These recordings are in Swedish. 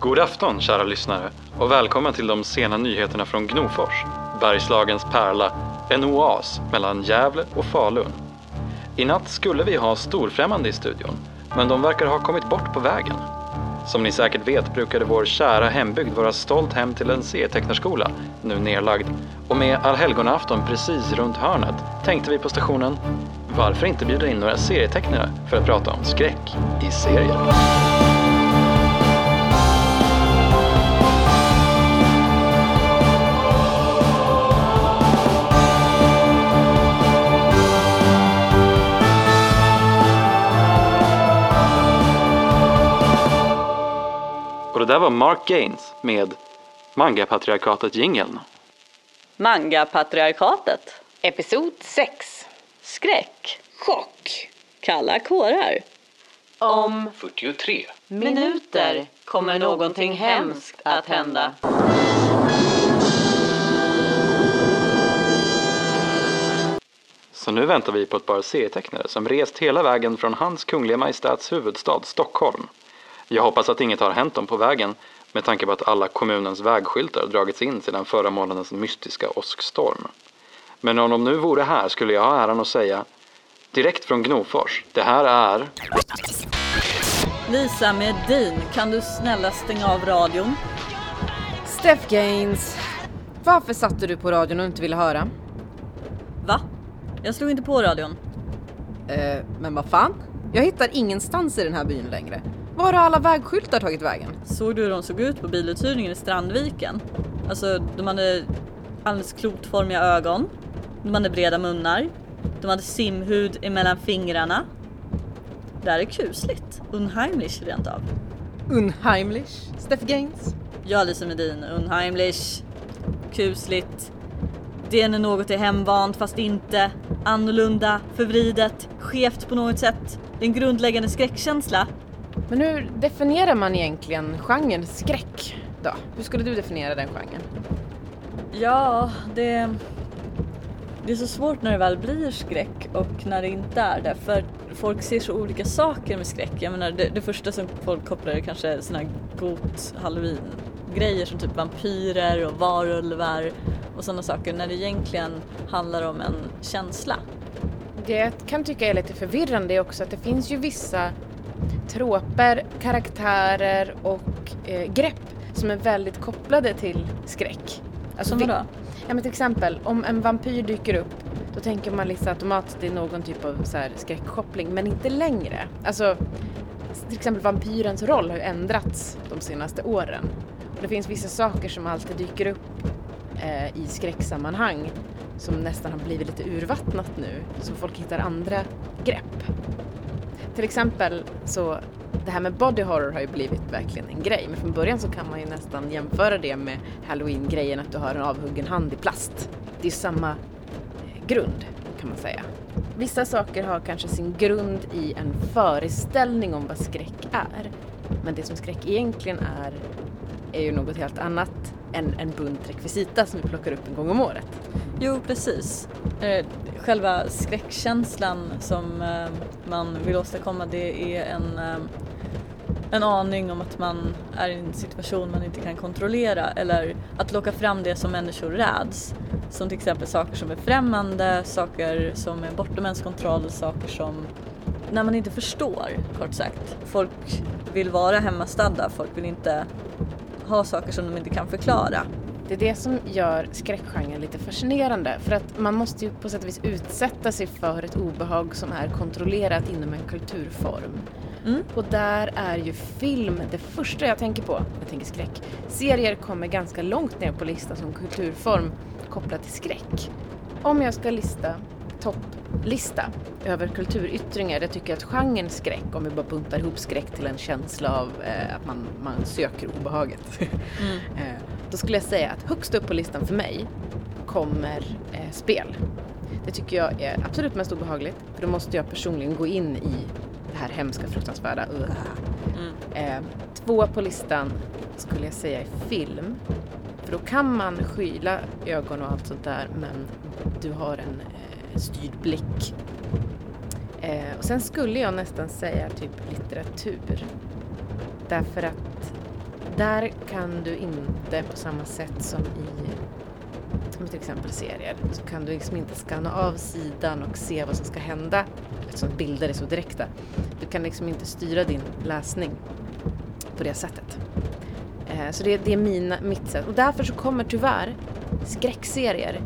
God afton kära lyssnare och välkommen till de sena nyheterna från Gnofors, Bergslagens pärla, en oas mellan Gävle och Falun. I natt skulle vi ha storfrämmande i studion, men de verkar ha kommit bort på vägen. Som ni säkert vet brukade vår kära hembygd vara stolt hem till en serietecknarskola, nu nedlagd. Och med allhelgonafton precis runt hörnet tänkte vi på stationen, varför inte bjuda in några serietecknare för att prata om skräck i serier? Där var Mark Gaines med Manga-patriarkatet-jingeln. Manga-patriarkatet. Episod 6. Skräck. Chock. Kalla kårar. Om 43. Minuter kommer någonting hemskt att hända. Så nu väntar vi på ett par serietecknare som rest hela vägen från Hans Kungliga Majestäts huvudstad Stockholm. Jag hoppas att inget har hänt dem på vägen med tanke på att alla kommunens vägskyltar dragits in sedan förra månadens mystiska åskstorm. Men om de nu vore här skulle jag ha äran att säga direkt från Gnofors, det här är Lisa Medin, kan du snälla stänga av radion? Steph Gaines, varför satte du på radion och inte ville höra? Va? Jag slog inte på radion. Eh, men vad fan? Jag hittar ingenstans i den här byn längre. Var har alla vägskyltar tagit vägen? Såg du hur de såg ut på biluthyrningen i Strandviken? Alltså, de hade alldeles klotformiga ögon. De hade breda munnar. De hade simhud emellan fingrarna. Det här är kusligt. Unheimlich rent av. Unheimlich, Steph Gaines. Ja, Lisa Medin, unheimlich. Kusligt. Det är när något är hemvant fast inte. Annorlunda, förvridet, skevt på något sätt. Det är en grundläggande skräckkänsla. Men hur definierar man egentligen genren skräck då? Hur skulle du definiera den genren? Ja, det... Det är så svårt när det väl blir skräck och när det inte är det. För folk ser så olika saker med skräck. Jag menar, det, det första som folk kopplar är kanske såna här got halloween grejer som typ vampyrer och varulvar och sådana saker. När det egentligen handlar om en känsla. Det jag kan tycka är lite förvirrande är också att det finns ju vissa troper, karaktärer och eh, grepp som är väldigt kopplade till skräck. Alltså Som vadå? Ja men till exempel om en vampyr dyker upp då tänker man liksom automatiskt att det är någon typ av så här skräckkoppling men inte längre. Alltså till exempel vampyrens roll har ju ändrats de senaste åren. Och det finns vissa saker som alltid dyker upp eh, i skräcksammanhang som nästan har blivit lite urvattnat nu så folk hittar andra grepp. Till exempel så det här med body horror har ju blivit verkligen en grej men från början så kan man ju nästan jämföra det med halloween-grejen att du har en avhuggen hand i plast. Det är ju samma eh, grund kan man säga. Vissa saker har kanske sin grund i en föreställning om vad skräck är. Men det som skräck egentligen är är ju något helt annat än en bunt rekvisita som vi plockar upp en gång om året. Jo, precis. Eh, själva skräckkänslan som eh, man vill åstadkomma det är en, eh, en aning om att man är i en situation man inte kan kontrollera eller att locka fram det som människor räds. Som till exempel saker som är främmande, saker som är bortom ens kontroll, saker som när man inte förstår, kort sagt. Folk vill vara hemmastadda, folk vill inte ha saker som de inte kan förklara. Det är det som gör skräckgenren lite fascinerande för att man måste ju på sätt och vis utsätta sig för ett obehag som är kontrollerat inom en kulturform. Mm. Och där är ju film det första jag tänker på jag tänker skräck. Serier kommer ganska långt ner på listan som kulturform kopplat till skräck. Om jag ska lista topplista över kulturyttringar, jag tycker att genren skräck, om vi bara buntar ihop skräck till en känsla av eh, att man, man söker obehaget. Eh, då skulle jag säga att högst upp på listan för mig kommer eh, spel. Det tycker jag är absolut mest obehagligt för då måste jag personligen gå in i det här hemska, fruktansvärda. Uh. Eh, två på listan skulle jag säga är film. För då kan man skyla ögon och allt sånt där men du har en eh, styrd blick. Eh, och sen skulle jag nästan säga typ litteratur. Därför att där kan du inte på samma sätt som i som till exempel serier så kan du liksom inte skanna av sidan och se vad som ska hända eftersom bilder är så direkta. Du kan liksom inte styra din läsning på det sättet. Eh, så det, det är mina, mitt sätt. Och därför så kommer tyvärr skräckserier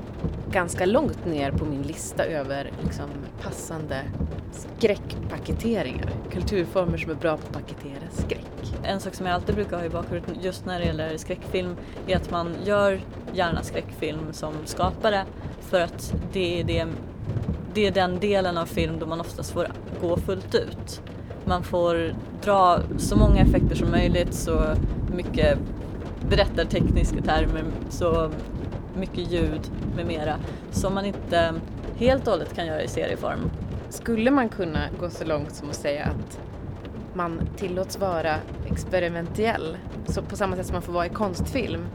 ganska långt ner på min lista över liksom passande skräckpaketeringar. Kulturformer som är bra på att paketera skräck. En sak som jag alltid brukar ha i bakhuvudet just när det gäller skräckfilm är att man gör gärna skräckfilm som skapare för att det är, det, det är den delen av film då man oftast får gå fullt ut. Man får dra så många effekter som möjligt, så mycket berättartekniska termer, så mycket ljud med mera som man inte helt och hållet kan göra i serieform. Skulle man kunna gå så långt som att säga att man tillåts vara experimentell så på samma sätt som man får vara i konstfilm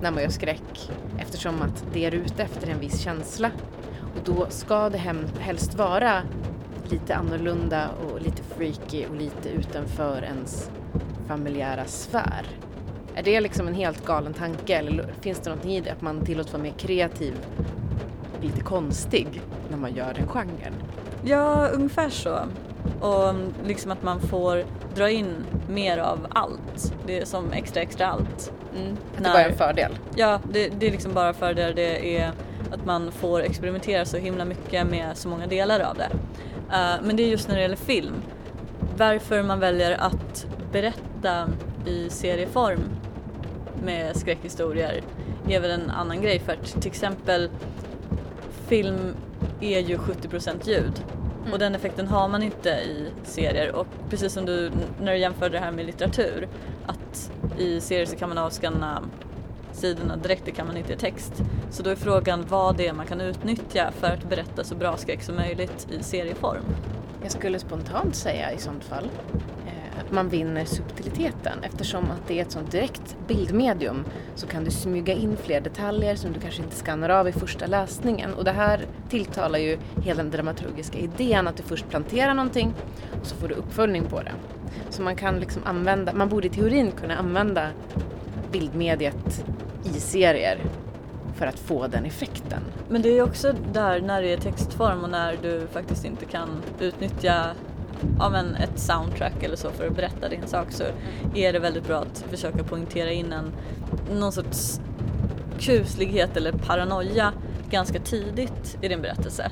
när man gör skräck eftersom att det är ute efter en viss känsla och då ska det hem, helst vara lite annorlunda och lite freaky och lite utanför ens familjära sfär. Är det liksom en helt galen tanke eller finns det någonting i det att man tillåts vara mer kreativ och lite konstig när man gör den genren? Ja, ungefär så. Och liksom att man får dra in mer av allt. Det är som extra extra allt. Mm. Att det När- bara är en fördel. Ja, det, det är liksom bara för det är att man får experimentera så himla mycket med så många delar av det. Eh, men det är just när det gäller film. Varför man väljer att berätta i serieform med skräckhistorier är väl en annan grej för att till exempel film är ju 70% ljud och den effekten har man inte i serier och precis som du när du jämförde det här med litteratur att i serier så kan man avskanna sidorna direkt, det kan man inte i text. Så då är frågan vad det är man kan utnyttja för att berätta så bra skräck som möjligt i serieform. Jag skulle spontant säga i sånt fall att man vinner subtiliteten eftersom att det är ett sånt direkt bildmedium så kan du smyga in fler detaljer som du kanske inte skannar av i första läsningen och det här tilltalar ju hela den dramaturgiska idén att du först planterar någonting och så får du uppföljning på det. Så man kan liksom använda, man borde i teorin kunna använda bildmediet i serier för att få den effekten. Men det är ju också där när det är textform och när du faktiskt inte kan utnyttja av en, ett soundtrack eller så för att berätta din sak så är det väldigt bra att försöka poängtera in en, någon sorts kuslighet eller paranoia ganska tidigt i din berättelse.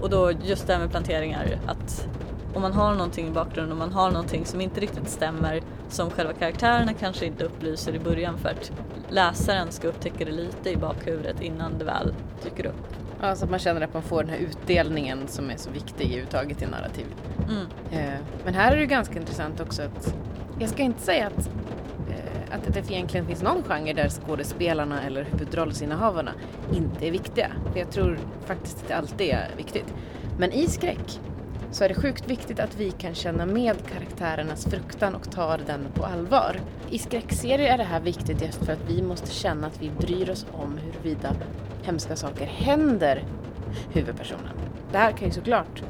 Och då just det här med planteringar, att om man har någonting i bakgrunden, om man har någonting som inte riktigt stämmer, som själva karaktärerna kanske inte upplyser i början för att läsaren ska upptäcka det lite i bakhuvudet innan det väl dyker upp. Ja, så att man känner att man får den här utdelningen som är så viktig överhuvudtaget i narrativ. Mm. Eh, Men här är det ganska intressant också att jag ska inte säga att, eh, att det egentligen finns någon genre där skådespelarna eller huvudrollsinnehavarna inte är viktiga. För jag tror faktiskt att det alltid är viktigt. Men i skräck så är det sjukt viktigt att vi kan känna med karaktärernas fruktan och tar den på allvar. I skräckserier är det här viktigt just för att vi måste känna att vi bryr oss om huruvida hemska saker händer huvudpersonen. Det här kan ju såklart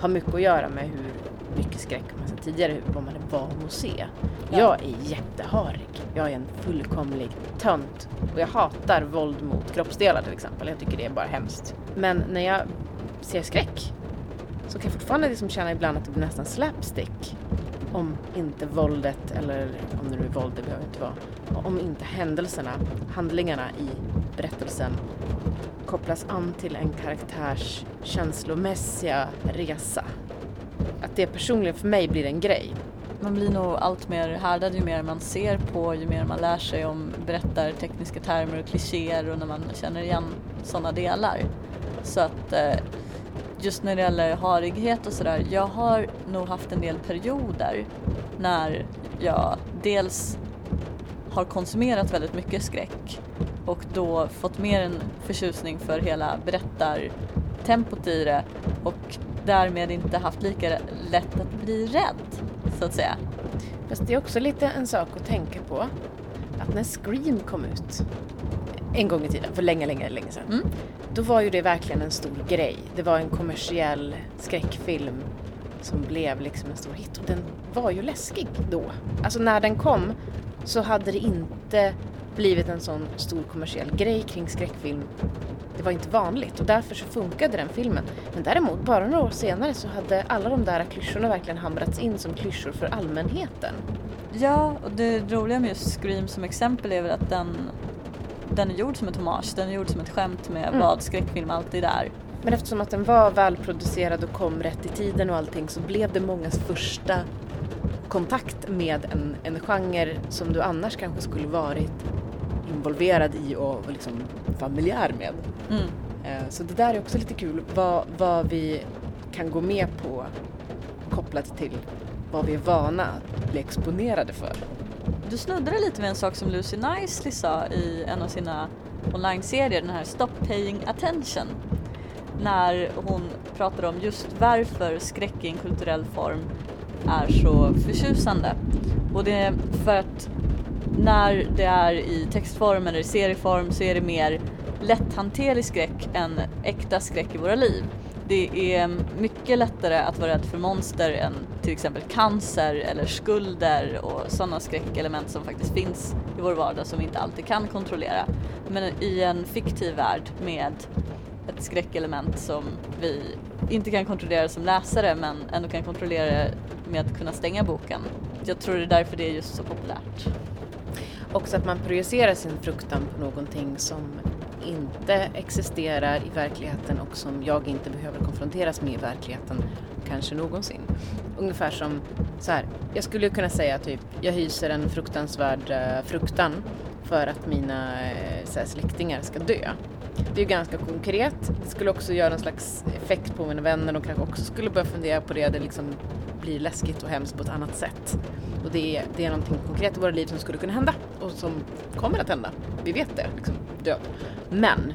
ha mycket att göra med hur mycket skräck man sett tidigare, hur- vad man är van att se. Jag är jätteharig. Jag är en fullkomlig tönt. Och jag hatar våld mot kroppsdelar till exempel. Jag tycker det är bara hemskt. Men när jag ser skräck så kan jag fortfarande liksom känna ibland att det blir nästan slapstick. Om inte våldet, eller om det nu är våld, det behöver inte vara. Om inte händelserna, handlingarna i berättelsen kopplas an till en karaktärs känslomässiga resa. Att det personligen för mig blir en grej. Man blir nog allt mer härdad ju mer man ser på, ju mer man lär sig om berättartekniska termer och klichéer och när man känner igen sådana delar. Så att eh, just när det gäller harighet och sådär, jag har nog haft en del perioder när jag dels har konsumerat väldigt mycket skräck och då fått mer en förtjusning för hela berättartempot i det och därmed inte haft lika lätt att bli rädd, så att säga. Fast det är också lite en sak att tänka på. Att när Scream kom ut en gång i tiden, för länge, länge, länge sedan. Mm. Då var ju det verkligen en stor grej. Det var en kommersiell skräckfilm som blev liksom en stor hit och den var ju läskig då. Alltså när den kom så hade det inte blivit en sån stor kommersiell grej kring skräckfilm. Det var inte vanligt och därför så funkade den filmen. Men däremot, bara några år senare så hade alla de där klyschorna verkligen hamrats in som klyschor för allmänheten. Ja, och det roliga med just Scream som exempel är väl att den, den är gjord som ett hommage, den är gjord som ett skämt med Mm. vad skräckfilm alltid är. Men eftersom att den var välproducerad och kom rätt i tiden och allting så blev det mångas första kontakt med en, en genre som du annars kanske skulle varit involverad i och liksom familjär med. Mm. Eh, Så det där är också lite kul vad, vad vi kan gå med på kopplat till vad vi är vana att bli exponerade för. Du snuddade lite vid en sak som Lucy Nicely sa i en av sina online-serier, den här Stop Paying Attention. När hon pratade om just varför skräck i en kulturell form är så förtjusande. Och det är för att när det är i textform eller i serieform så är det mer lätthanterlig skräck än äkta skräck i våra liv. Det är mycket lättare att vara rädd för monster än till exempel cancer eller skulder och sådana skräckelement som faktiskt finns i vår vardag som vi inte alltid kan kontrollera. Men i en fiktiv värld med ett skräckelement som vi inte kan kontrollera som läsare men ändå kan kontrollera det med att kunna stänga boken. Jag tror det är därför det är just så populärt. Också att man projicerar sin fruktan på någonting som inte existerar i verkligheten och som jag inte behöver konfronteras med i verkligheten kanske någonsin. Ungefär som så här, jag skulle kunna säga typ, jag hyser en fruktansvärd eh, fruktan för att mina eh, så här, släktingar ska dö. Det är ju ganska konkret. Det skulle också göra en slags effekt på mina vänner och kanske också skulle börja fundera på det. Det liksom blir läskigt och hemskt på ett annat sätt. Och det är, det är någonting konkret i våra liv som skulle kunna hända och som kommer att hända. Vi vet det, liksom, död. Men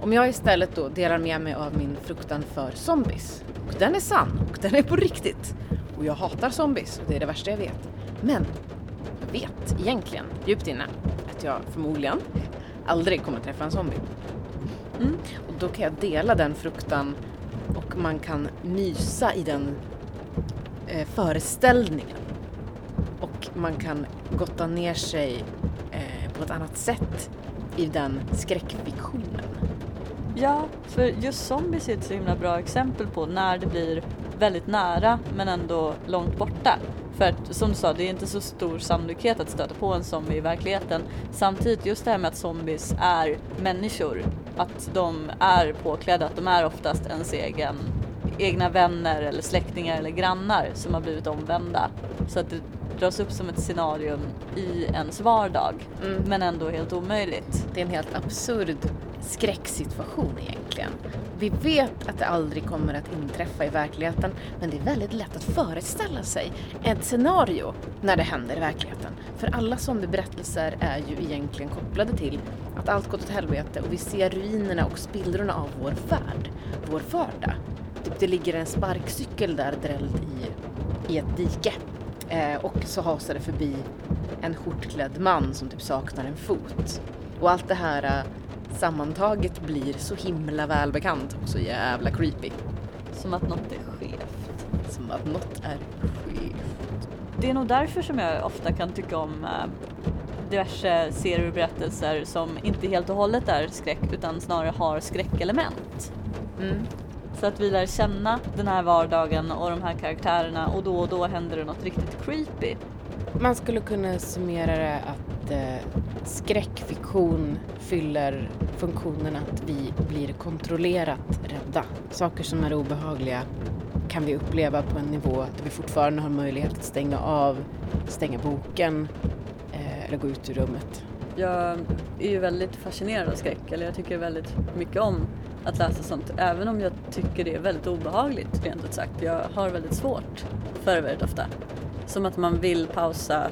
om jag istället då delar med mig av min fruktan för zombies och den är sann och den är på riktigt och jag hatar zombies och det är det värsta jag vet. Men jag vet egentligen djupt inne att jag förmodligen aldrig kommer träffa en zombie. Mm. Och då kan jag dela den fruktan och man kan mysa i den eh, föreställningen. Och man kan gotta ner sig eh, på ett annat sätt i den skräckfiktionen. Ja, för just zombies är ett så himla bra exempel på när det blir väldigt nära men ändå långt borta. För att som du sa, det är inte så stor sannolikhet att stöta på en zombie i verkligheten. Samtidigt just det här med att zombies är människor, att de är påklädda, att de är oftast ens egen, egna vänner eller släktingar eller grannar som har blivit omvända. Så att det dras upp som ett scenarium i ens vardag, Mm. men ändå helt omöjligt. Det är en helt absurd skräcksituation egentligen. Vi vet att det aldrig kommer att inträffa i verkligheten men det är väldigt lätt att föreställa sig ett scenario när det händer i verkligheten. För alla zombieberättelser är ju egentligen kopplade till att allt gått åt helvete och vi ser ruinerna och spillrorna av vår värld, vår vardag. Typ det ligger en sparkcykel där drälld i, i ett dike eh, och så hasar det förbi en skjortklädd man som typ saknar en fot. Och allt det här eh, sammantaget blir så himla välbekant och så jävla creepy. Som att något är skevt. Som att något är skevt. Det är nog därför som jag ofta kan tycka om eh, diverse serier och berättelser som inte helt och hållet är skräck utan snarare har skräckelement. Mm. Så att vi lär känna den här vardagen och de här karaktärerna och då och då händer det något riktigt creepy. Man skulle kunna summera det att eh, skräckfiktion fyller funktionen att vi blir kontrollerat rädda. Saker som är obehagliga kan vi uppleva på en nivå där vi fortfarande har möjlighet att stänga av, stänga boken eh, eller gå ut ur rummet. Jag är ju väldigt fascinerad av skräck, eller jag tycker väldigt mycket om att läsa sånt, även om jag tycker det är väldigt obehagligt rent ut sagt. Jag har väldigt svårt för det väldigt ofta. Som att man vill pausa,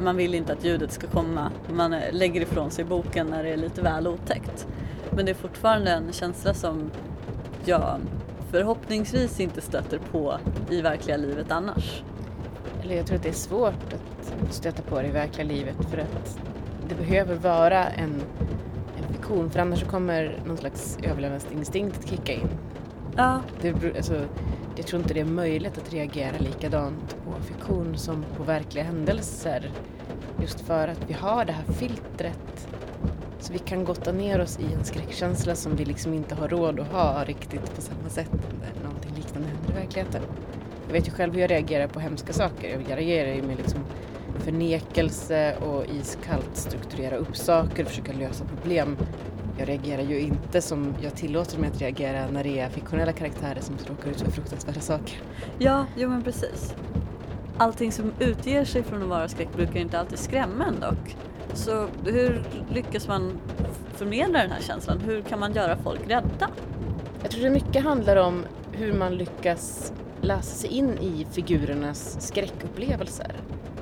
man vill inte att ljudet ska komma, man lägger ifrån sig boken när det är lite väl otäckt. Men det är fortfarande en känsla som jag förhoppningsvis inte stöter på i verkliga livet annars. Eller jag tror att det är svårt att stöta på det i verkliga livet för att det behöver vara en, fiktion för annars så kommer någon slags överlevnadsinstinkt att kicka in. Ja, Det, alltså, jag tror inte det är möjligt att reagera likadant på fiktion som på verkliga händelser Just för att vi har det här filtret. Så vi kan gotta ner oss i en skräckkänsla som vi liksom inte har råd att ha riktigt på samma sätt när någonting liknande händer i verkligheten. Jag vet ju själv hur jag reagerar på hemska saker. Jag reagerar ju med liksom förnekelse och iskallt strukturera upp saker, försöka lösa problem. Jag reagerar ju inte som jag tillåter mig att reagera när det är fiktionella karaktärer som råkar ut för fruktansvärda saker. Ja, jo men precis. Allting som utger sig från att vara skräck brukar inte alltid skrämma en dock. Så hur lyckas man förmedla den här känslan? Hur kan man göra folk rädda? Jag tror det mycket handlar om hur man lyckas läsa sig in i figurernas skräckupplevelser.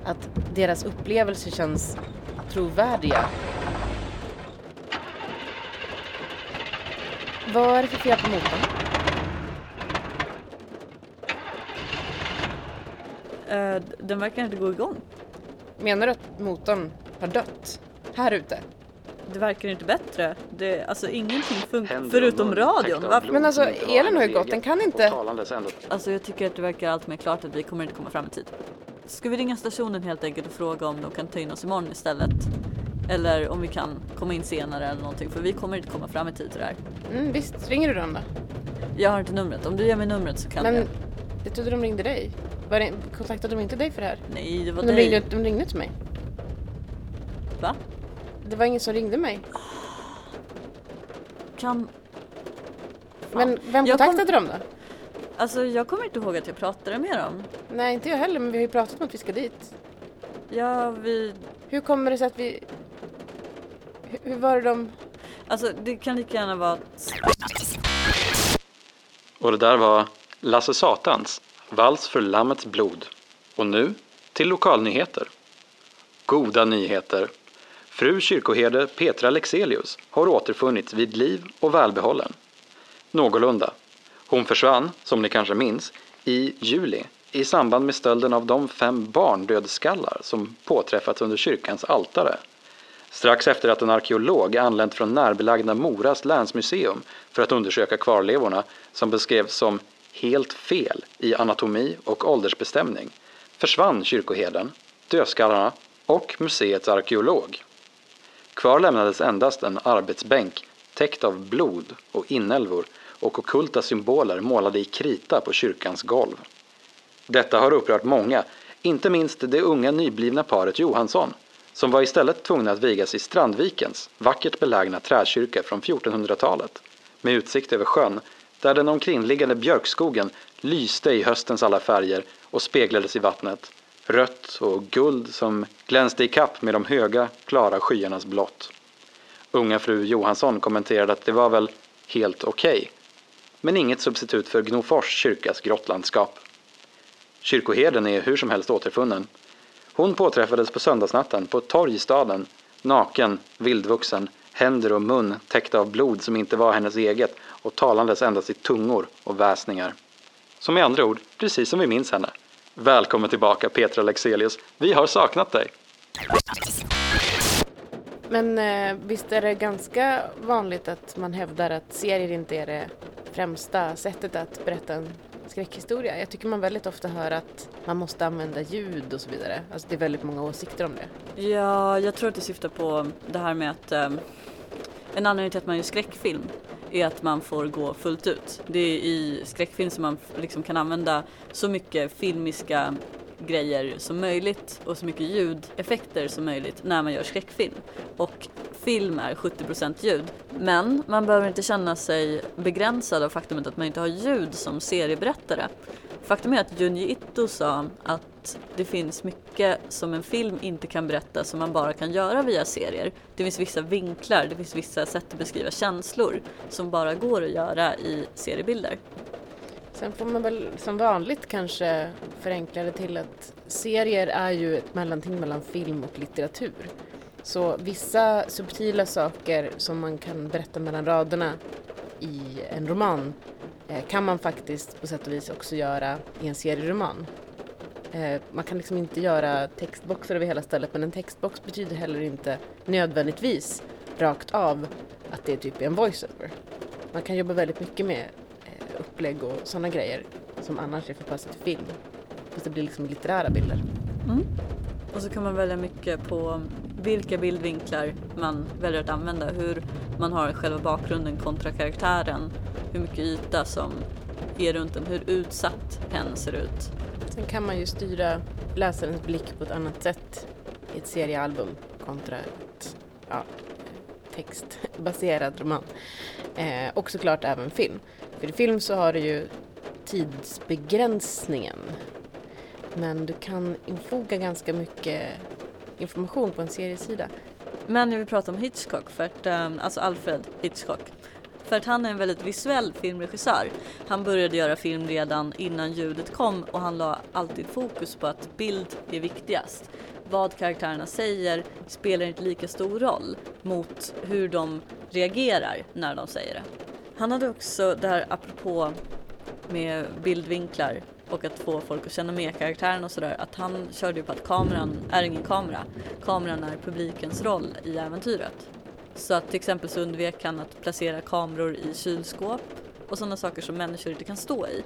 Att deras upplevelser känns trovärdiga. Vad är det för fel på motorn? Eh, den verkar inte gå igång. Menar du att motorn har dött? Här ute? Det verkar inte bättre. Det, alltså ingenting funkar förutom radion. Varför? Men alltså, elen har ju gått. Den kan inte- Alltså jag tycker att det verkar allt mer klart att vi kommer inte komma fram i tid. Ska vi ringa stationen helt enkelt och fråga om de kan ta in oss imorgon istället? Eller om vi kan komma in senare eller någonting för vi kommer inte komma fram i tid till det här. Mm, visst, ringer du dem då? Jag har inte numret. Om du ger mig numret så kan Men jag. jag trodde de ringde dig. Var det, kontaktade de inte dig för det här? Nej, det var De dig. ringde, de ringde till mig. Va? Det var ingen som ringde mig. Kan... Men vem kontaktade dem då? Alltså jag kommer inte ihåg att jag pratade med dem. Nej, inte jag heller, men vi har ju pratat om att vi ska dit. Ja, vi... Hur kommer det sig att vi... Hur, hur var det de... Alltså det kan lika gärna vara... Och det där var Lasse Satans, Vals för Lammets blod. Och nu till lokalnyheter. Goda nyheter. Fru kyrkoherde Petra Lexelius har återfunnits vid liv och välbehållen. Någorlunda. Hon försvann, som ni kanske minns, i juli i samband med stölden av de fem barndödskallar som påträffats under kyrkans altare. Strax efter att en arkeolog anlänt från närbelagda Moras länsmuseum för att undersöka kvarlevorna som beskrevs som helt fel i anatomi och åldersbestämning försvann kyrkoherden, dödskallarna och museets arkeolog. Kvar lämnades endast en arbetsbänk täckt av blod och inälvor och ockulta symboler målade i krita på kyrkans golv. Detta har upprört många, inte minst det unga nyblivna paret Johansson, som var istället tvungna att vigas i Strandvikens vackert belägna träkyrka från 1400-talet, med utsikt över sjön, där den omkringliggande björkskogen lyste i höstens alla färger och speglades i vattnet, rött och guld som glänste i kapp med de höga, klara skyarnas blått. Unga fru Johansson kommenterade att det var väl helt okej, men inget substitut för Gnofors kyrkas grottlandskap. Kyrkoherden är hur som helst återfunnen. Hon påträffades på söndagsnatten på ett torg i staden, naken, vildvuxen, händer och mun täckta av blod som inte var hennes eget och talandes endast i tungor och väsningar. Som med andra ord, precis som vi minns henne. Välkommen tillbaka Petra Lexelius, vi har saknat dig! Men eh, visst är det ganska vanligt att man hävdar att serier inte är det främsta sättet att berätta en skräckhistoria. Jag tycker man väldigt ofta hör att man måste använda ljud och så vidare. Alltså det är väldigt många åsikter om det. Ja, jag tror att det syftar på det här med att eh, en anledning till att man gör skräckfilm är att man får gå fullt ut. Det är i skräckfilm som man liksom kan använda så mycket filmiska grejer som möjligt och så mycket ljudeffekter som möjligt när man gör skräckfilm. Och film är 70% ljud. Men man behöver inte känna sig begränsad av faktumet att man inte har ljud som serieberättare. Faktum är att Junji Ito sa att det finns mycket som en film inte kan berätta som man bara kan göra via serier. Det finns vissa vinklar, det finns vissa sätt att beskriva känslor som bara går att göra i seriebilder. Sen får man väl som vanligt kanske förenkla det till att serier är ju ett mellanting mellan film och litteratur. Så vissa subtila saker som man kan berätta mellan raderna i en roman eh, kan man faktiskt på sätt och vis också göra i en serieroman. Eh, man kan liksom inte göra textboxar över hela stället men en textbox betyder heller inte nödvändigtvis rakt av att det typ är en voiceover. Man kan jobba väldigt mycket med eh, upplägg och sådana grejer som annars är förpassat till film. Fast det blir liksom litterära bilder. Mm. Och så kan man välja mycket på vilka bildvinklar man väljer att använda, hur man har själva bakgrunden kontra karaktären, hur mycket yta som är runt den, hur utsatt hen ser ut. Sen kan man ju styra läsarens blick på ett annat sätt i ett seriealbum kontra ett ja, textbaserad roman. Eh, och såklart även film. För i film så har du ju tidsbegränsningen. Men du kan infoga ganska mycket information på en seriesida. Men jag vill prata om Hitchcock, för att, ehm, alltså Alfred Hitchcock. För att han är en väldigt visuell filmregissör. Han började göra film redan innan ljudet kom och han la alltid fokus på att bild är viktigast. Vad karaktärerna säger spelar inte lika stor roll mot hur de reagerar när de säger det. Han hade också det här apropå med bildvinklar och att få folk att känna med karaktären och sådär, att han körde ju på att kameran är ingen kamera. Kameran är publikens roll i äventyret. Så att till exempel så undvek han att placera kameror i kylskåp och sådana saker som människor inte kan stå i.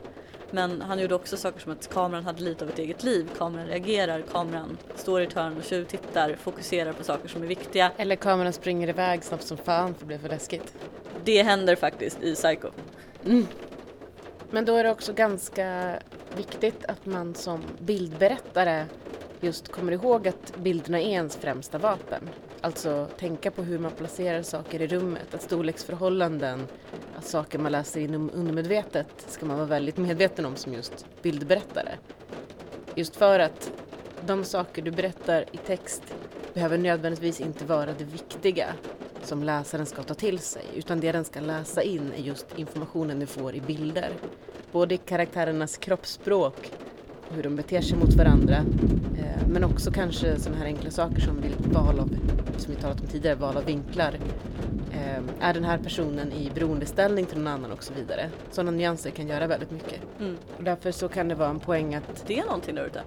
Men han gjorde också saker som att kameran hade lite av ett eget liv, kameran reagerar, kameran står i ett hörn och tjuvtittar, fokuserar på saker som är viktiga. Eller kameran springer iväg snabbt som fan för det blir för läskigt. Det händer faktiskt i Psycho. Men då är det också ganska viktigt att man som bildberättare just kommer ihåg att bilderna är ens främsta vapen. Alltså tänka på hur man placerar saker i rummet, att storleksförhållanden, att saker man läser inom undermedvetet ska man vara väldigt medveten om som just bildberättare. Just för att de saker du berättar i text behöver nödvändigtvis inte vara det viktiga som läsaren ska ta till sig, utan det den ska läsa in är just informationen du får i bilder. Både i karaktärernas kroppsspråk hur de beter sig mot varandra, eh, men också kanske sådana här enkla saker som val av, som vi talat om tidigare, val av vinklar. Eh, Är den här personen i beroendeställning till någon annan och så vidare. Sådana nyanser kan göra väldigt mycket. Mm. Och därför så kan det vara en poäng att, Det är någonting där ute.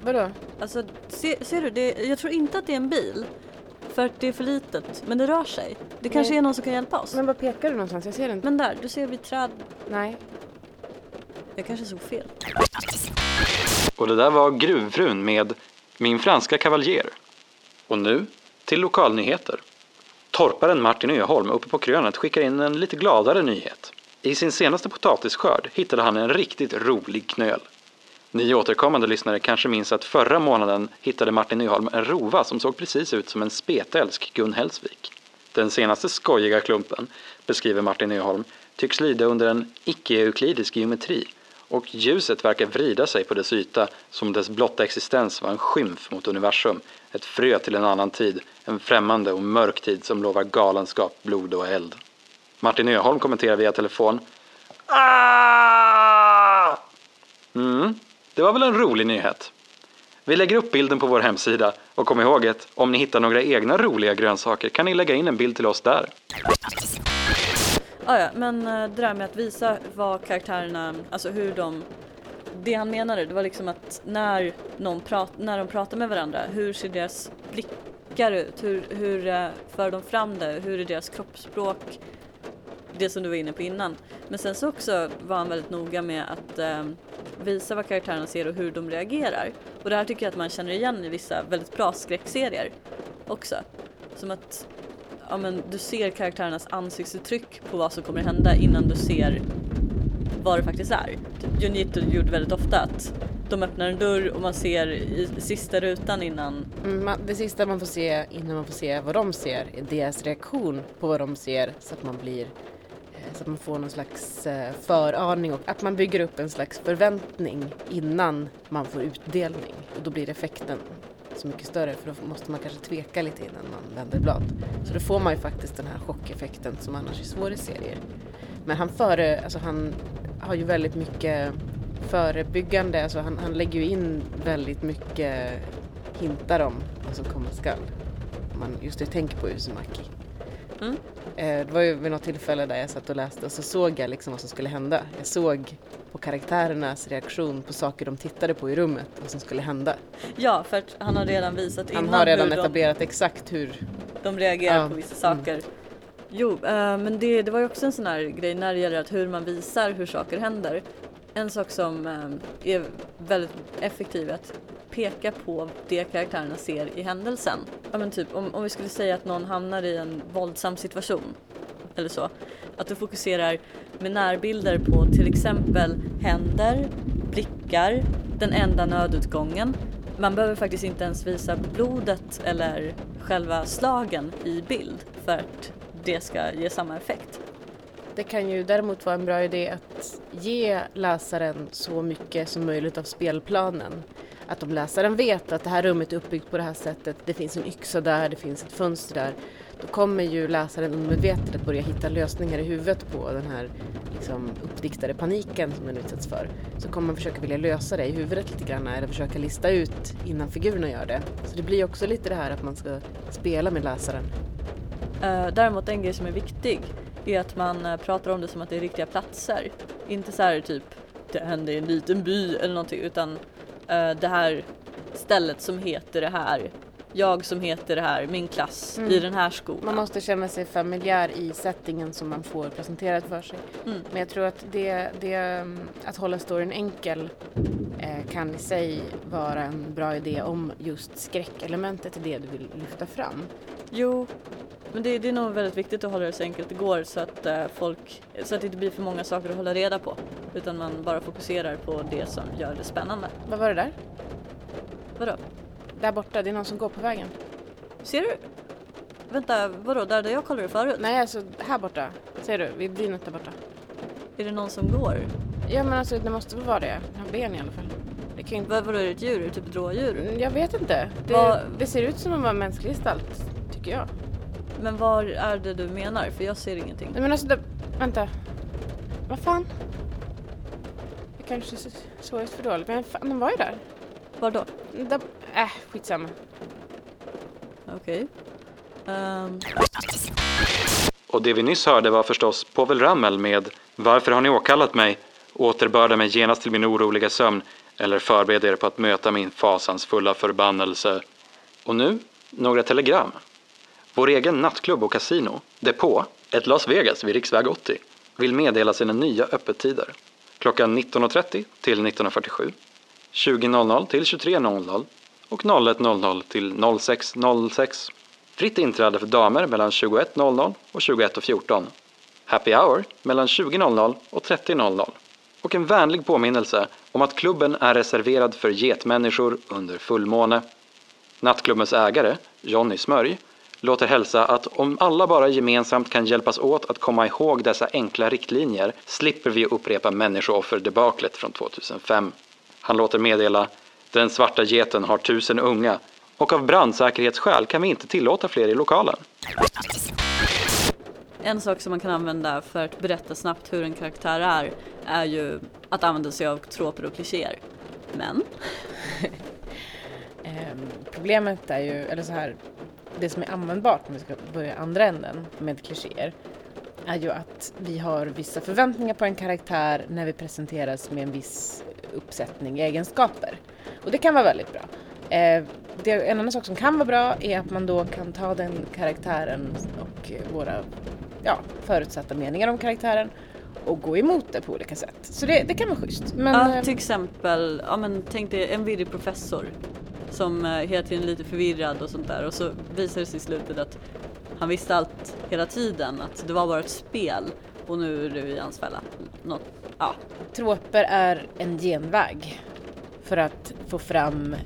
vadå? Alltså, se, ser du, det, jag tror inte att det är en bil. För att det är för litet, men det rör sig. Det kanske Nej. är någon som kan hjälpa oss. Men var pekar du någonstans? Jag ser inte. Men där, du ser vid träd. Nej. Jag kanske såg fel. Och det där var Gruvfrun med Min franska kavaljer. Och nu till lokalnyheter. Torparen Martin Öholm uppe på krönet skickar in en lite gladare nyhet. I sin senaste potatisskörd hittade han en riktigt rolig knöl. Ni återkommande lyssnare kanske minns att förra månaden hittade Martin Öholm en rova som såg precis ut som en spetälsk Gun Hellsvik. Den senaste skojiga klumpen, beskriver Martin Nyholm, tycks lyda under en icke-euklidisk geometri och ljuset verkar vrida sig på dess yta som dess blotta existens var en skymf mot universum, ett frö till en annan tid, en främmande och mörk tid som lovar galenskap, blod och eld. Martin Öholm kommenterar via telefon. Ah! Mm, det var väl en rolig nyhet. Vi lägger upp bilden på vår hemsida och kom ihåg att om ni hittar några egna roliga grönsaker kan ni lägga in en bild till oss där. Ah, ja, men eh, det där med att visa vad karaktärerna, alltså hur de det han menade, det var liksom att när, någon prat, när de pratar med varandra, hur ser deras blickar ut? Hur, hur eh, för de fram det? Hur är deras kroppsspråk? Det som du var inne på innan. Men sen så också var han väldigt noga med att eh, visa vad karaktärerna ser och hur de reagerar. Och det här tycker jag att man känner igen i vissa väldigt bra skräckserier också. Som att ja, men du ser karaktärernas ansiktsuttryck på vad som kommer hända innan du ser vad det faktiskt är. Typ Junjito gjorde väldigt ofta att de öppnar en dörr och man ser i sista rutan innan. Mm, man- Det sista man får se innan man får se vad de ser är deras reaktion på vad de ser så att man blir så att man får någon slags eh, föraning och att man bygger upp en slags förväntning innan man får utdelning och då blir effekten så mycket större för då måste man kanske tveka lite innan man vänder blad. Så då får man ju faktiskt den här chockeffekten som annars är svår i serier. Men han före, alltså han har ju väldigt mycket förebyggande, alltså han, han lägger ju in väldigt mycket hintar om vad som komma skall. Om man just det tänker på Uzumaki. Mm. Eh, det var ju vid något tillfälle där jag satt och läste och så såg jag liksom vad som skulle hända. Jag såg på karaktärernas reaktion på saker de tittade på i rummet, vad som skulle hända. Ja, för att han har redan visat Han innan har redan hur de, etablerat exakt hur de reagerar Ja, på vissa saker. Jo, eh, men det, det var ju också en sån här grej när det gäller att hur man visar hur saker händer. En sak som eh, är väldigt effektiv är att peka på det karaktärerna ser i händelsen. Ja men typ om, om vi skulle säga att någon hamnar i en våldsam situation eller så. Att du fokuserar med närbilder på till exempel händer, blickar, den enda nödutgången. Man behöver faktiskt inte ens visa blodet eller själva slagen i bild för att det ska ge samma effekt. Det kan ju däremot vara en bra idé att ge läsaren så mycket som möjligt av spelplanen. Att om läsaren vet att det här rummet är uppbyggt på det här sättet, det finns en yxa där, det finns ett fönster där, då kommer ju läsaren omedvetet att börja hitta lösningar i huvudet på den här liksom, uppdiktade paniken som den utsätts för. Så kommer man försöka vilja lösa det i huvudet lite grann eller försöka lista ut innan figurerna gör det. Så det blir också lite det här att man ska spela med läsaren. Eh, däremot en grej som är viktig är att man eh, pratar om det som att det är riktiga platser. Inte så här typ det hände i en liten by eller någonting utan Eh, det här stället som heter det här. Jag som heter det här, min klass Mm. i den här skolan. Man måste känna sig familjär i settingen som man får presenterat för sig. Mm. Men jag tror att det, det, att hålla storyn enkel eh, kan i sig vara en bra idé om just skräckelementet är det du vill lyfta fram. Jo, men det, det är nog väldigt viktigt att hålla det så enkelt det går så att eh, folk, så att det inte blir för många saker att hålla reda på. Utan man bara fokuserar på det som gör det spännande. Vad var det där? Vadå? Där borta, det är någon som går på vägen. Ser du? Vänta, vadå? Där, där jag kollade förut? Nej, alltså här borta. Ser du? Vid brynet där borta. Är det någon som går? Ja, men alltså det måste väl vara det. Den har ben i alla fall. Det kan inte... Vad, vadå, är det ett djur? Är det typ ett rådjur? Mm, Jag vet inte. Det, Vad- det ser ut som att vara en mänsklig gestalt, tycker jag. Men vad är det du menar? För jag ser ingenting. Nej men alltså, det, vänta. Vad fan? Jag kanske såg ut för dåligt, men fan, den var ju där. Var då? där äh, skitsamma. Okej. Ehm, Och det vi nyss hörde var förstås Povel Ramel med Varför har ni åkallat mig? Återbörda mig genast till min oroliga sömn eller förbered er på att möta min fasansfulla förbannelse. Och nu, några telegram. Vår egen nattklubb och kasino, Depå, ett Las Vegas vid riksväg 80, vill meddela sina nya öppettider. Klockan 19.30 till 19.47, 20.00 till 23.00 och 01.00 till 06.06. Fritt inträde för damer mellan 21.00 och 21.14. Happy hour mellan 20.00 och 30.00. Och en vänlig påminnelse om att klubben är reserverad för getmänniskor under fullmåne. Nattklubbens ägare, Jonny Smörj, låter hälsa att om alla bara gemensamt kan hjälpas åt att komma ihåg dessa enkla riktlinjer slipper vi upprepa människooffer-debaklet från 2005. Han låter meddela den svarta geten har tusen unga och av brandsäkerhetsskäl kan vi inte tillåta fler i lokalen. en sak som man kan använda för att berätta snabbt hur en karaktär är, är ju att använda sig av troper och klichéer. Men, Ehm, problemet är ju, eller så här, det som är användbart om vi ska börja andra änden med klichéer är ju att vi har vissa förväntningar på en karaktär när vi presenteras med en viss uppsättning egenskaper. Och det kan vara väldigt bra. Eh, det, en annan sak som kan vara bra är att man då kan ta den karaktären och våra ja, förutsatta meningar om karaktären och gå emot det på olika sätt. Så det, det kan vara schysst. Men, ja, eh, till exempel, ja men tänk dig en virrig professor som eh, hela tiden är lite förvirrad och sånt där och så visar det sig i slutet att han visste allt hela tiden, att det var bara ett spel och nu är du i hans fälla. Något, ja. Troper är en genväg för att få fram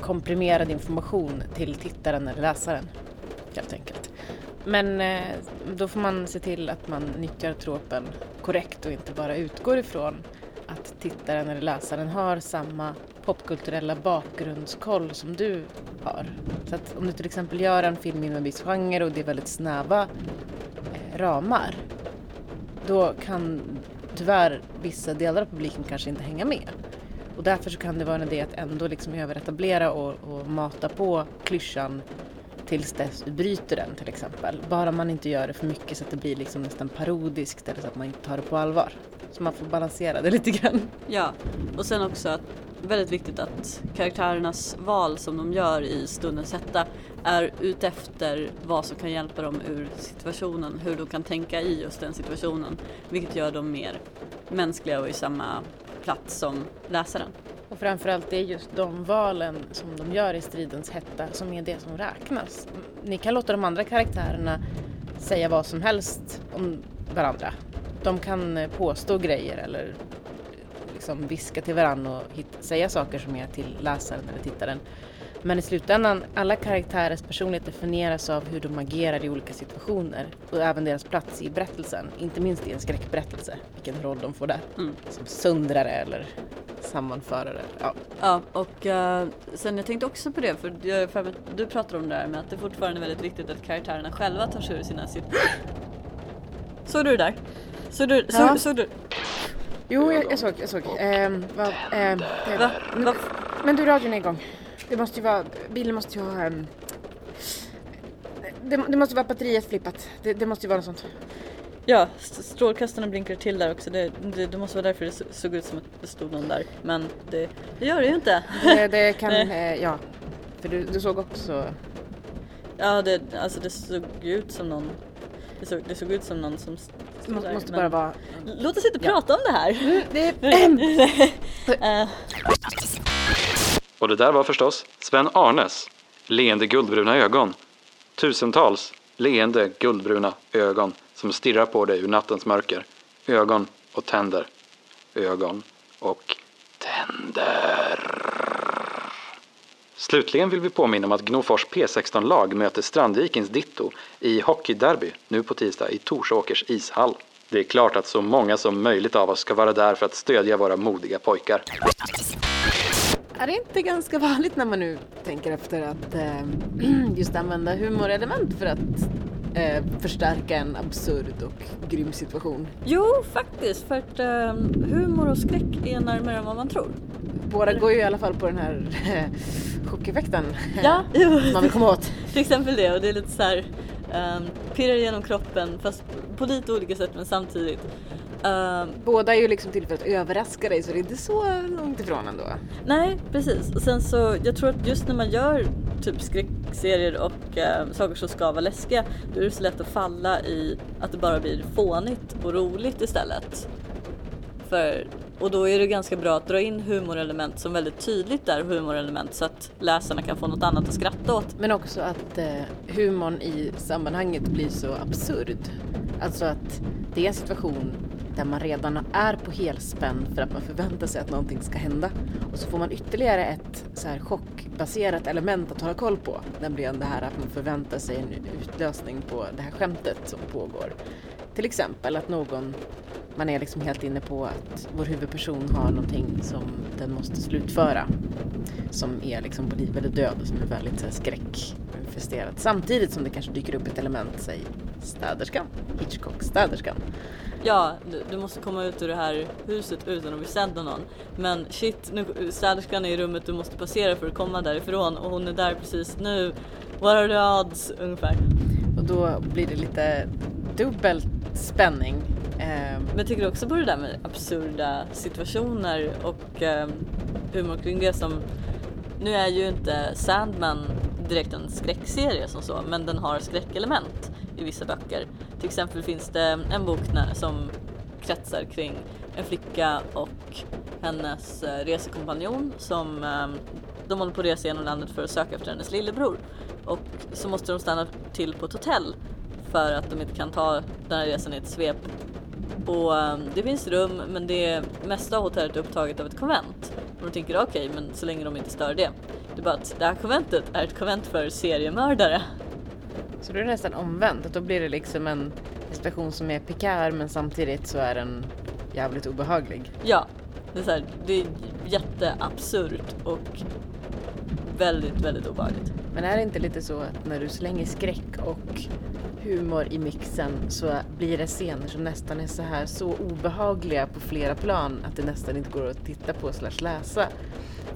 komprimerad information till tittaren eller läsaren. Helt enkelt. Men eh, då får man se till att man nyttjar tropen korrekt och inte bara utgår ifrån att tittaren eller läsaren har samma popkulturella bakgrundskoll som du har. Så att om du till exempel gör en film inom en viss genre och det är väldigt snäva eh, ramar då kan tyvärr vissa delar av publiken kanske inte hänga med. Och därför så kan det vara en idé att ändå liksom överetablera och, och mata på klyschan tills dess du bryter den till exempel. Bara man inte gör det för mycket så att det blir liksom nästan parodiskt eller så att man inte tar det på allvar. Så man får balansera det lite grann. Ja, och sen också att väldigt viktigt att karaktärernas val som de gör i stundens hetta är utefter vad som kan hjälpa dem ur situationen, hur de kan tänka i just den situationen, vilket gör dem mer mänskliga och i samma plats som läsaren. Och framförallt det är just de valen som de gör i stridens hetta som är det som räknas. Ni kan låta de andra karaktärerna säga vad som helst om varandra. De kan påstå grejer eller liksom viska till varandra och hit, säga saker som är till läsaren eller tittaren. Men i slutändan, alla karaktärers personlighet definieras av hur de agerar i olika situationer och även deras plats i berättelsen. Inte minst i en skräckberättelse, vilken roll de får där. Mm. Som söndrare eller sammanförare. Ja. Ja, och eh, sen jag tänkte också på det, för, jag- för att du pratar om det här med att det fortfarande är väldigt viktigt att karaktärerna själva tar sig ur sina situationer. Såg du det där? Såg du? Ja. Såg, såg du? Jo, jag, jag såg, jag såg. Ehm, vad, ehm, det- Va? Va? Men du, radion är igång. Det måste ju vara, bilen måste ju ha... ehm, det, det måste vara batteriet flippat. Det, det måste ju vara något sånt. Ja, st- strålkastarna blinkar till där också. Det, det, det måste vara därför det så- såg ut som att det stod någon där. Men det, det gör det ju inte. Det, det kan, eh, ja. För du, du såg också... Ja, det, alltså det såg ju ut som någon det såg, det såg ut som någon som Det måste, måste bara vara... Låt oss inte Ja. prata om det här. Det, Eh, Och det där var förstås Sven Arnes leende guldbruna ögon. Tusentals leende guldbruna ögon som stirrar på dig ur nattens mörker. Ögon och tänder. Ögon och tänder. Slutligen vill vi påminna om att Gnofors P16-lag möter Strandvikens Ditto i hockeyderby nu på tisdag i Torsåkers ishall. Det är klart att så många som möjligt av oss ska vara där för att stödja våra modiga pojkar. är det inte ganska vanligt när man nu tänker efter att eh, just använda humorelement för att eh, förstärka en absurd och grym situation? jo, faktiskt. För att eh, humor och skräck är närmare än vad man tror. Båda går ju i alla fall på den här eh, chockeffekten Ja, man vill komma åt. Till exempel det och det är lite så här um, pirrar genom kroppen fast på lite olika sätt men samtidigt. Ehm, Båda är ju liksom till för att överraska dig så det är inte så långt ifrån ändå. nej, precis. Och sen så, jag tror att just när man gör typ skräckserier och eh, saker som ska vara läskiga, då är det så lätt att falla i att det bara blir fånigt och roligt istället. För, och då är det ganska bra att dra in humorelement som väldigt tydligt är humorelement så att läsarna kan få något annat att skratta åt. Men också att eh, humorn i sammanhanget blir så absurd. Alltså att det är en situation där man redan är på helspänn för att man förväntar sig att någonting ska hända. Och så får man ytterligare ett så här chockbaserat element att hålla koll på. Nämligen det här att man förväntar sig en utlösning på det här skämtet som pågår. Till exempel att någon, man är liksom helt inne på att vår huvudperson har någonting som den måste slutföra. Som är liksom på liv eller död och som är väldigt så här. Samtidigt som det kanske dyker upp ett element, säg städerskan, Hitchcock-städerskan. Ja, du, du måste komma ut ur det här huset utan att bli sedd av någon. Men shit, nu, städerskan är i rummet du måste passera för att komma därifrån och hon är där precis nu. What are the odds? Ungefär. Och då blir det lite dubbelt spänning. Eh. Men jag du också på det där med absurda situationer och eh, humor kring det som... Nu är ju inte Sandman direkt en skräckserie som så, men den har skräckelement i vissa böcker. Till exempel finns det en bok som kretsar kring en flicka och hennes eh, resekompanjon som ehm, de håller på att resa genom landet för att söka efter hennes lillebror. Och så måste de stanna till på ett hotell för att de inte kan ta den här resan i ett svep. Och um, det finns rum men det mesta av hotellet är upptaget av ett konvent. Och de tänker okej men så länge de inte stör det. Det är bara att det här konventet är ett konvent för seriemördare. så då är det nästan omvänt, att då blir det liksom en situation som är pikär men samtidigt så är den jävligt obehaglig. Ja, det är, så här, det är jätteabsurt och väldigt, väldigt obehagligt. Men är det inte lite så att när du slänger skräck och humor i mixen så blir det scener som nästan är så här så obehagliga på flera plan att det nästan inte går att titta på slash läsa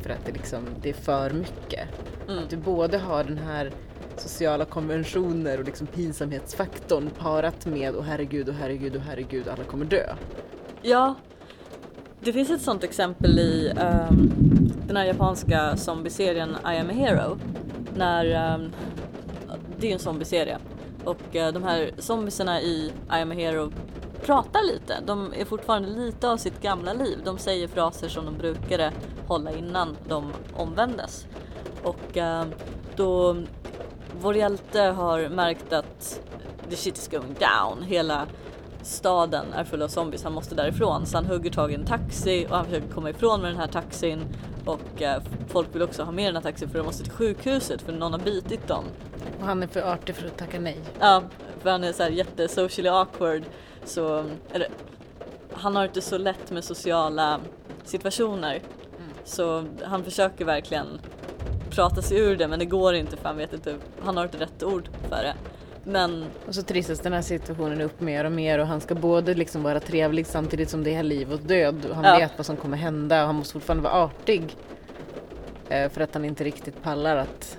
för att det liksom, det är för mycket. Mm. Att du både har den här sociala konventioner och liksom pinsamhetsfaktorn parat med och herregud och herregud och herregud alla kommer dö. Ja, det finns ett sånt exempel i ehm, den här japanska zombieserien I am a hero. När, ehm, det är ju en zombieserie och eh, de här zombiesarna i I am a hero pratar lite. De är fortfarande lite av sitt gamla liv. De säger fraser som de brukade hålla innan de omvändes. Och eh, då vår hjälte har märkt att the shit is going down. Hela staden är full av zombies, han måste därifrån. Så han hugger tag i en taxi och han försöker komma ifrån med den här taxin. Och eh, folk vill också ha med den här taxin för de måste till sjukhuset för någon har bitit dem. Och han är för artig för att tacka nej. Ja, för han är så här jätte socially awkward. Så, eller, han har inte så lätt med sociala situationer. Så han försöker verkligen prata sig ur det men det går inte för han vet inte, han har inte rätt ord för det. Men Och så trissas den här situationen upp mer och mer och han ska både liksom vara trevlig samtidigt som det är liv och död. Och han Ja. vet vad som kommer hända och han måste fortfarande vara artig. Eh, för att han inte riktigt pallar att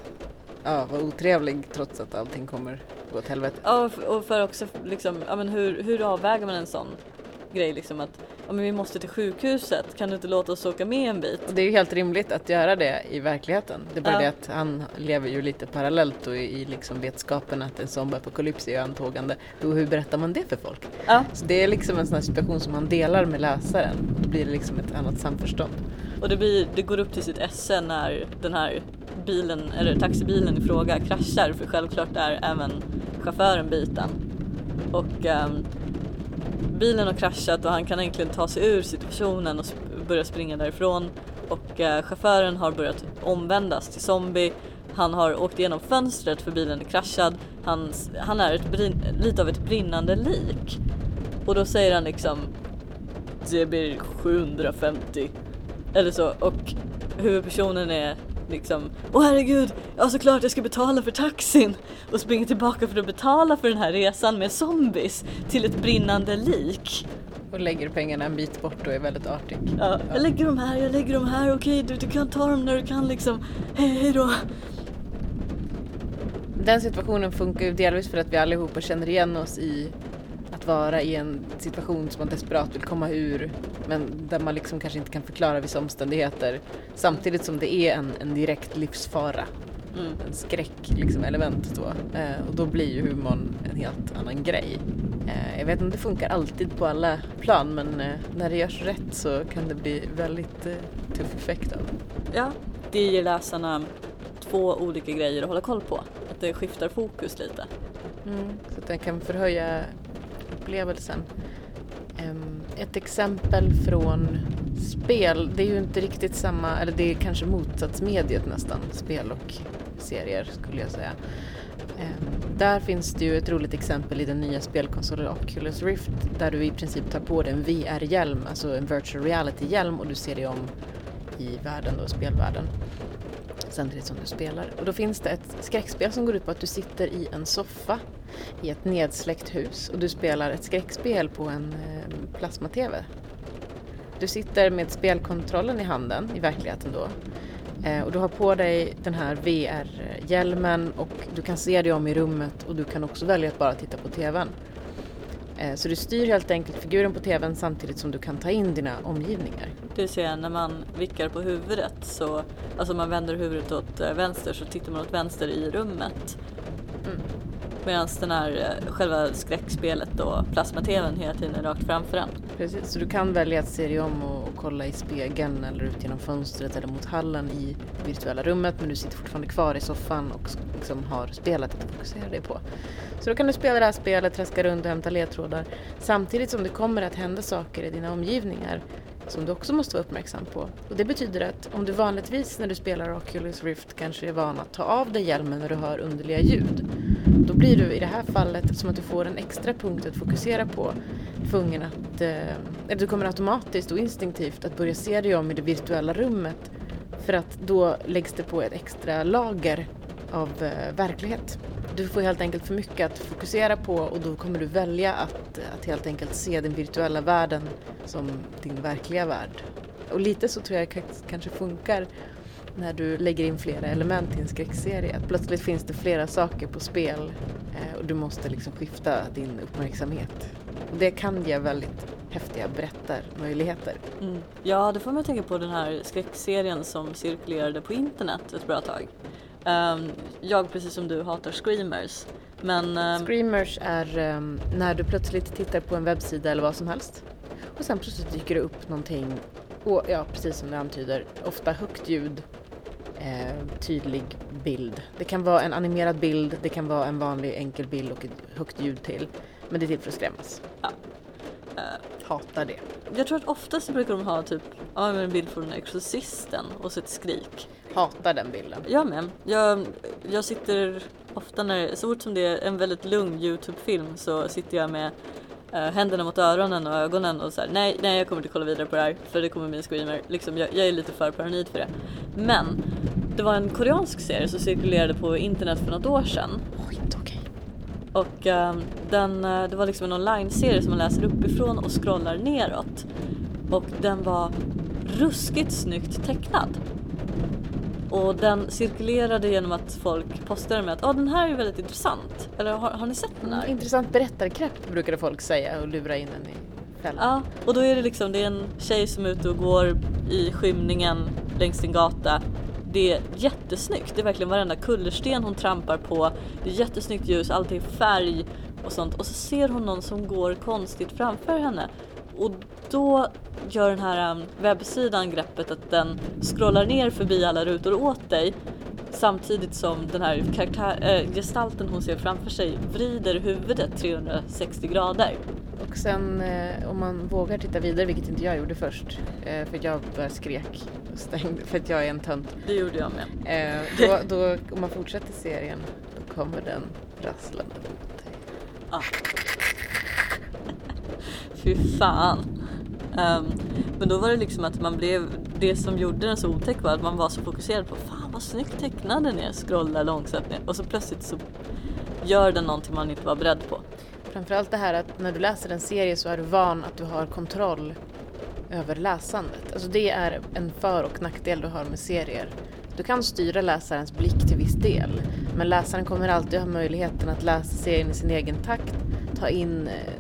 ja, vara otrevlig trots att allting kommer gå åt helvete. Ja, och och för också liksom, ja men hur, hur avväger man en sån grej liksom att ja men vi måste till sjukhuset, kan du inte låta oss åka med en bit? Och det är ju helt rimligt att göra det i verkligheten. Det är bara Ja. det att han lever ju lite parallellt och i liksom vetskapen att en zombieapokalyps är antågande. Och hur berättar man det för folk? Ja, Så det är liksom en sån här situation som man delar med läsaren. Då blir det liksom ett annat samförstånd. och det, blir, det går upp till sitt esse när den här bilen, eller taxibilen i fråga kraschar för självklart är även chauffören biten. Och ehm, bilen har kraschat och han kan egentligen ta sig ur situationen och börja springa därifrån. Och eh, chauffören har börjat omvändas till zombie. Han har åkt igenom fönstret för bilen är kraschad. Han, han är ett brin, lite av ett brinnande lik. Och då säger han liksom det blir 750 eller så och huvudpersonen är liksom Åh herregud, ja såklart jag ska betala för taxin och springer tillbaka för att betala för den här resan med zombies till ett brinnande lik. Och lägger pengarna en bit bort och är väldigt artig. Ja, jag lägger dem här, jag lägger dem här, okej du, du kan ta dem när du kan liksom. Hej, hej då. Den situationen funkar ju delvis för att vi allihopa känner igen oss i att vara i en situation som man desperat vill komma ur men där man liksom kanske inte kan förklara vissa omständigheter samtidigt som det är en, en direkt livsfara. Mm. En skräck liksom element då. Eh, och då blir ju humorn en helt annan grej. Eh, jag vet inte om det funkar alltid på alla plan men eh, när det görs rätt så kan det bli väldigt eh, tuff effekt av det. Ja, det ger läsarna två olika grejer att hålla koll på. Att det skiftar fokus lite. Mm, så att den kan förhöja upplevelsen. Ehm, ett exempel från spel, det är ju inte riktigt samma, eller det är kanske motsatsmediet nästan, spel och serier skulle jag säga. Ehm, där finns det ju ett roligt exempel i den nya spelkonsolen Oculus Rift där du i princip tar på dig en VR-hjälm, alltså en virtual reality-hjälm och du ser dig om i världen då, spelvärlden samtidigt som du spelar. Och då finns det ett skräckspel som går ut på att du sitter i en soffa i ett nedsläckt hus och du spelar ett skräckspel på en eh, plasma-tv. Du sitter med spelkontrollen i handen i verkligheten då eh, och du har på dig den här VR-hjälmen och du kan se dig om i rummet och du kan också välja att bara titta på TVn. Eh, så du styr helt enkelt figuren på TVn samtidigt som du kan ta in dina omgivningar. Det vill säga när man vickar på huvudet så, alltså man vänder huvudet åt eh, vänster så tittar man åt vänster i rummet. Medan den här eh, själva skräckspelet då, plasma-tvn hela tiden är rakt framför en. Precis, så du kan välja att se dig om och, och kolla i spegeln eller ut genom fönstret eller mot hallen i virtuella rummet men du sitter fortfarande kvar i soffan och liksom har spelet att fokusera dig på. Så då kan du spela det här spelet, traska runt och hämta ledtrådar samtidigt som det kommer att hända saker i dina omgivningar som du också måste vara uppmärksam på. Och det betyder att om du vanligtvis när du spelar Oculus Rift kanske är van att ta av dig hjälmen när du hör underliga ljud då blir du i det här fallet som att du får en extra punkt att fokusera på tvungen att, eh, du kommer automatiskt och instinktivt att börja se dig om i det virtuella rummet för att då läggs det på ett extra lager av eh, verklighet. Du får helt enkelt för mycket att fokusera på och då kommer du välja att, att helt enkelt se den virtuella världen som din verkliga värld. Och lite så tror jag kanske funkar när du lägger in flera element i en skräckserie. Att plötsligt finns det flera saker på spel eh, och du måste liksom skifta din uppmärksamhet. Och det kan ge väldigt häftiga berättarmöjligheter. Mm. Ja, det får mig att tänka på den här skräckserien som cirkulerade på internet ett bra tag. Ehm, jag precis som du hatar screamers. Men ehm, Screamers är ehm, när du plötsligt tittar på en webbsida eller vad som helst och sen plötsligt dyker det upp någonting och ja, precis som det antyder, ofta högt ljud, eh, tydlig bild. Det kan vara en animerad bild, det kan vara en vanlig enkel bild och ett högt ljud till. Men det är till för att skrämmas. Ja. Eh. Hatar det. jag tror att oftast brukar de ha typ ja, men en bild från Exorcisten och så ett skrik. Hatar den bilden. Jag med. Jag, jag sitter ofta när, så fort som det är en väldigt lugn Youtube-film så sitter jag med eh, händerna mot öronen och ögonen och så här, nej, nej jag kommer inte kolla vidare på det här för det kommer bli en screamer. Liksom, jag, jag är lite för paranoid för det. Men det var en koreansk serie som cirkulerade på internet för något år sedan Oj, okej. Och ehm, den, eh, det var liksom en online-serie som man läser uppifrån och scrollar neråt. Och den var ruskigt snyggt tecknad. Och den cirkulerade genom att folk postade med att ah, den här är väldigt intressant. Eller har, har ni sett den här? Intressant berättarkrepp brukade folk säga och lura in en i fällan. Ja, och då är det liksom, det är en tjej som är ute och går i skymningen längs en gata. Det är jättesnyggt, det är verkligen varenda kullersten hon trampar på. Det är jättesnyggt ljus, allt är färg och sånt. Och så ser hon någon som går konstigt framför henne. Och då gör den här um, webbsidan greppet att den scrollar ner förbi alla rutor åt dig samtidigt som den här karaktär, äh, gestalten hon ser framför sig vrider huvudet 360 grader. Och sen eh, om man vågar titta vidare, vilket inte jag gjorde först, eh, för jag bara skrek och stängde för att jag är en tönt. Det gjorde jag med. Eh, då, då, om man fortsätter serien, då kommer den rasslande mot dig. Ah. Fy fan. Ehm, men då var det liksom att man blev, det som gjorde den så otäck var att man var så fokuserad på fan vad snyggt tecknad den är, scrollar långsamt ner och så plötsligt så gör den någonting man inte var beredd på. Framförallt det här att när du läser en serie så är du van att du har kontroll över läsandet. Alltså det är en för och nackdel du har med serier. Du kan styra läsarens blick till viss del, men läsaren kommer alltid ha möjligheten att läsa serien i sin egen takt, ta in eh,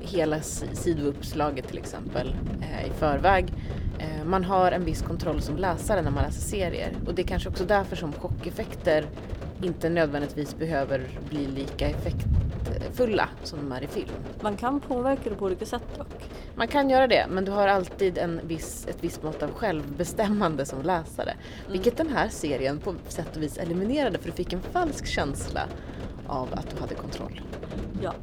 hela sidouppslaget till exempel eh, i förväg. Eh, man har en viss kontroll som läsare när man läser serier och det är kanske också därför som chockeffekter inte nödvändigtvis behöver bli lika effektfulla som de är i film. Man kan påverka det på olika sätt dock. Man kan göra det, men du har alltid en viss, ett visst mått av självbestämmande som läsare. Vilket den här serien på sätt och vis eliminerade, för du fick en falsk känsla av att du hade kontroll. Ja.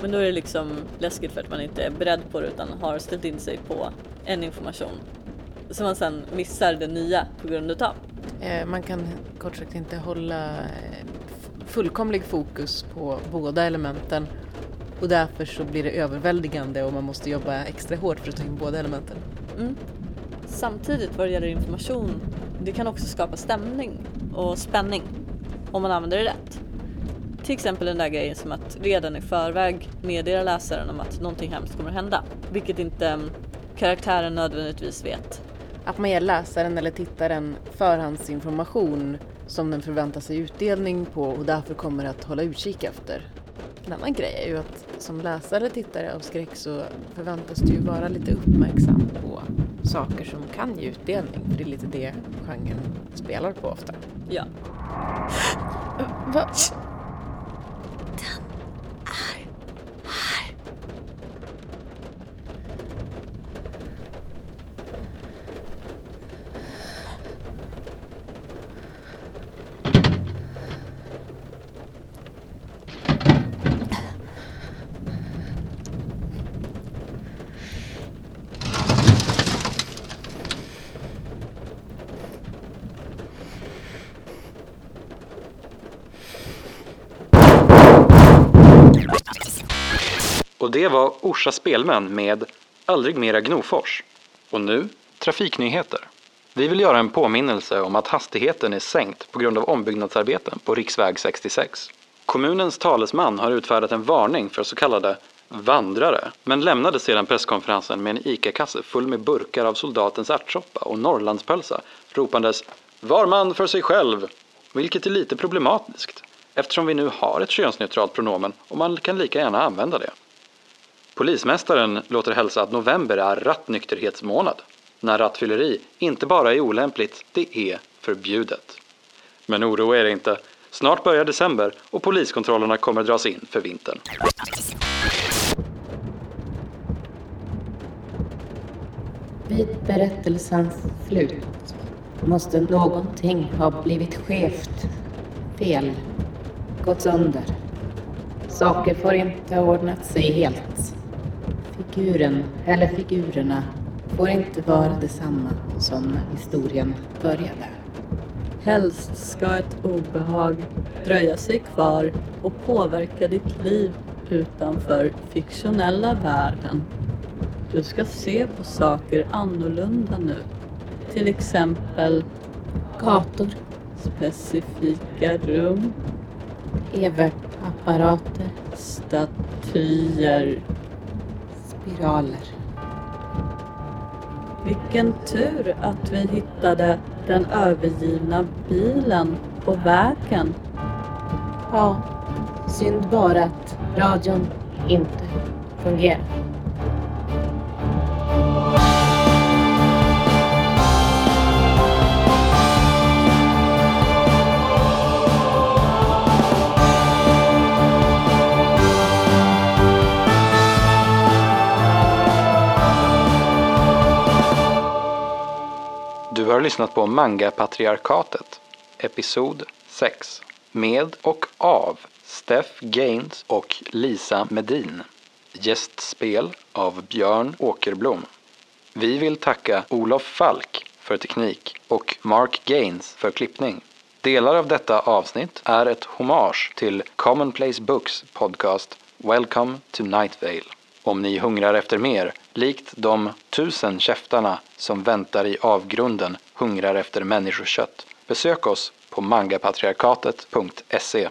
Men då är det liksom läskigt för att man inte är beredd på det utan har ställt in sig på en information som man sen missar det nya på grund utav. Eh, man kan kort sagt inte hålla eh, fullkomlig fokus på båda elementen och därför så blir det överväldigande och man måste jobba extra hårt för att ta in båda elementen. Mm. Samtidigt vad det gäller information, det kan också skapa stämning och spänning om man använder det rätt. Till exempel den där grejen som att redan i förväg meddela läsaren om att någonting hemskt kommer att hända, vilket inte mm, karaktären nödvändigtvis vet. Att man ger läsaren eller tittaren förhandsinformation som den förväntar sig utdelning på och därför kommer att hålla utkik efter. En annan grej är ju att som läsare eller tittare av skräck så förväntas du ju vara lite uppmärksam på saker som kan ge utdelning. För det är lite det genren spelar på ofta. Ja. Va? Och det var Orsa Spelmän med Aldrig mera Gnofors. Och nu trafiknyheter. Vi vill göra en påminnelse om att hastigheten är sänkt på grund av ombyggnadsarbeten på riksväg 66. Kommunens talesman har utfärdat en varning för så kallade vandrare, men lämnade sedan presskonferensen med en ICA-kasse full med burkar av soldatens ärtsoppa och Norrlandspölsa, ropandes “Var man för sig själv”, vilket är lite problematiskt eftersom vi nu har ett könsneutralt pronomen och man kan lika gärna använda det. Polismästaren låter hälsa att november är rattnykterhetsmånad. När rattfylleri inte bara är olämpligt, det är förbjudet. Men oroa er inte. Snart börjar december och poliskontrollerna kommer dras in för vintern. Vid berättelsens slut måste någonting ha blivit skevt, fel, gått sönder. Saker får inte ha ordnat sig helt. Figuren, eller figurerna, får inte vara detsamma som historien började. Helst ska ett obehag dröja sig kvar och påverka ditt liv utanför fiktionella världen. Du ska se på saker annorlunda nu. Till exempel Gator, specifika rum, EV-apparater, statyer. Spiraler. Vilken tur att vi hittade den övergivna bilen på vägen. Ja, synd bara att radion inte fungerar. Har lyssnat på Manga-patriarkatet, episod 6. Med och av Steph Gaines och Lisa Medin. Gästspel av Björn Åkerblom. Vi vill tacka Olof Falk för teknik och Mark Gaines för klippning. Delar av detta avsnitt är ett hommage till Commonplace Books podcast Welcome to Night Vale. Om ni hungrar efter mer, likt de tusen käftarna som väntar i avgrunden hungrar efter människokött, besök oss på mangapatriarkatet.se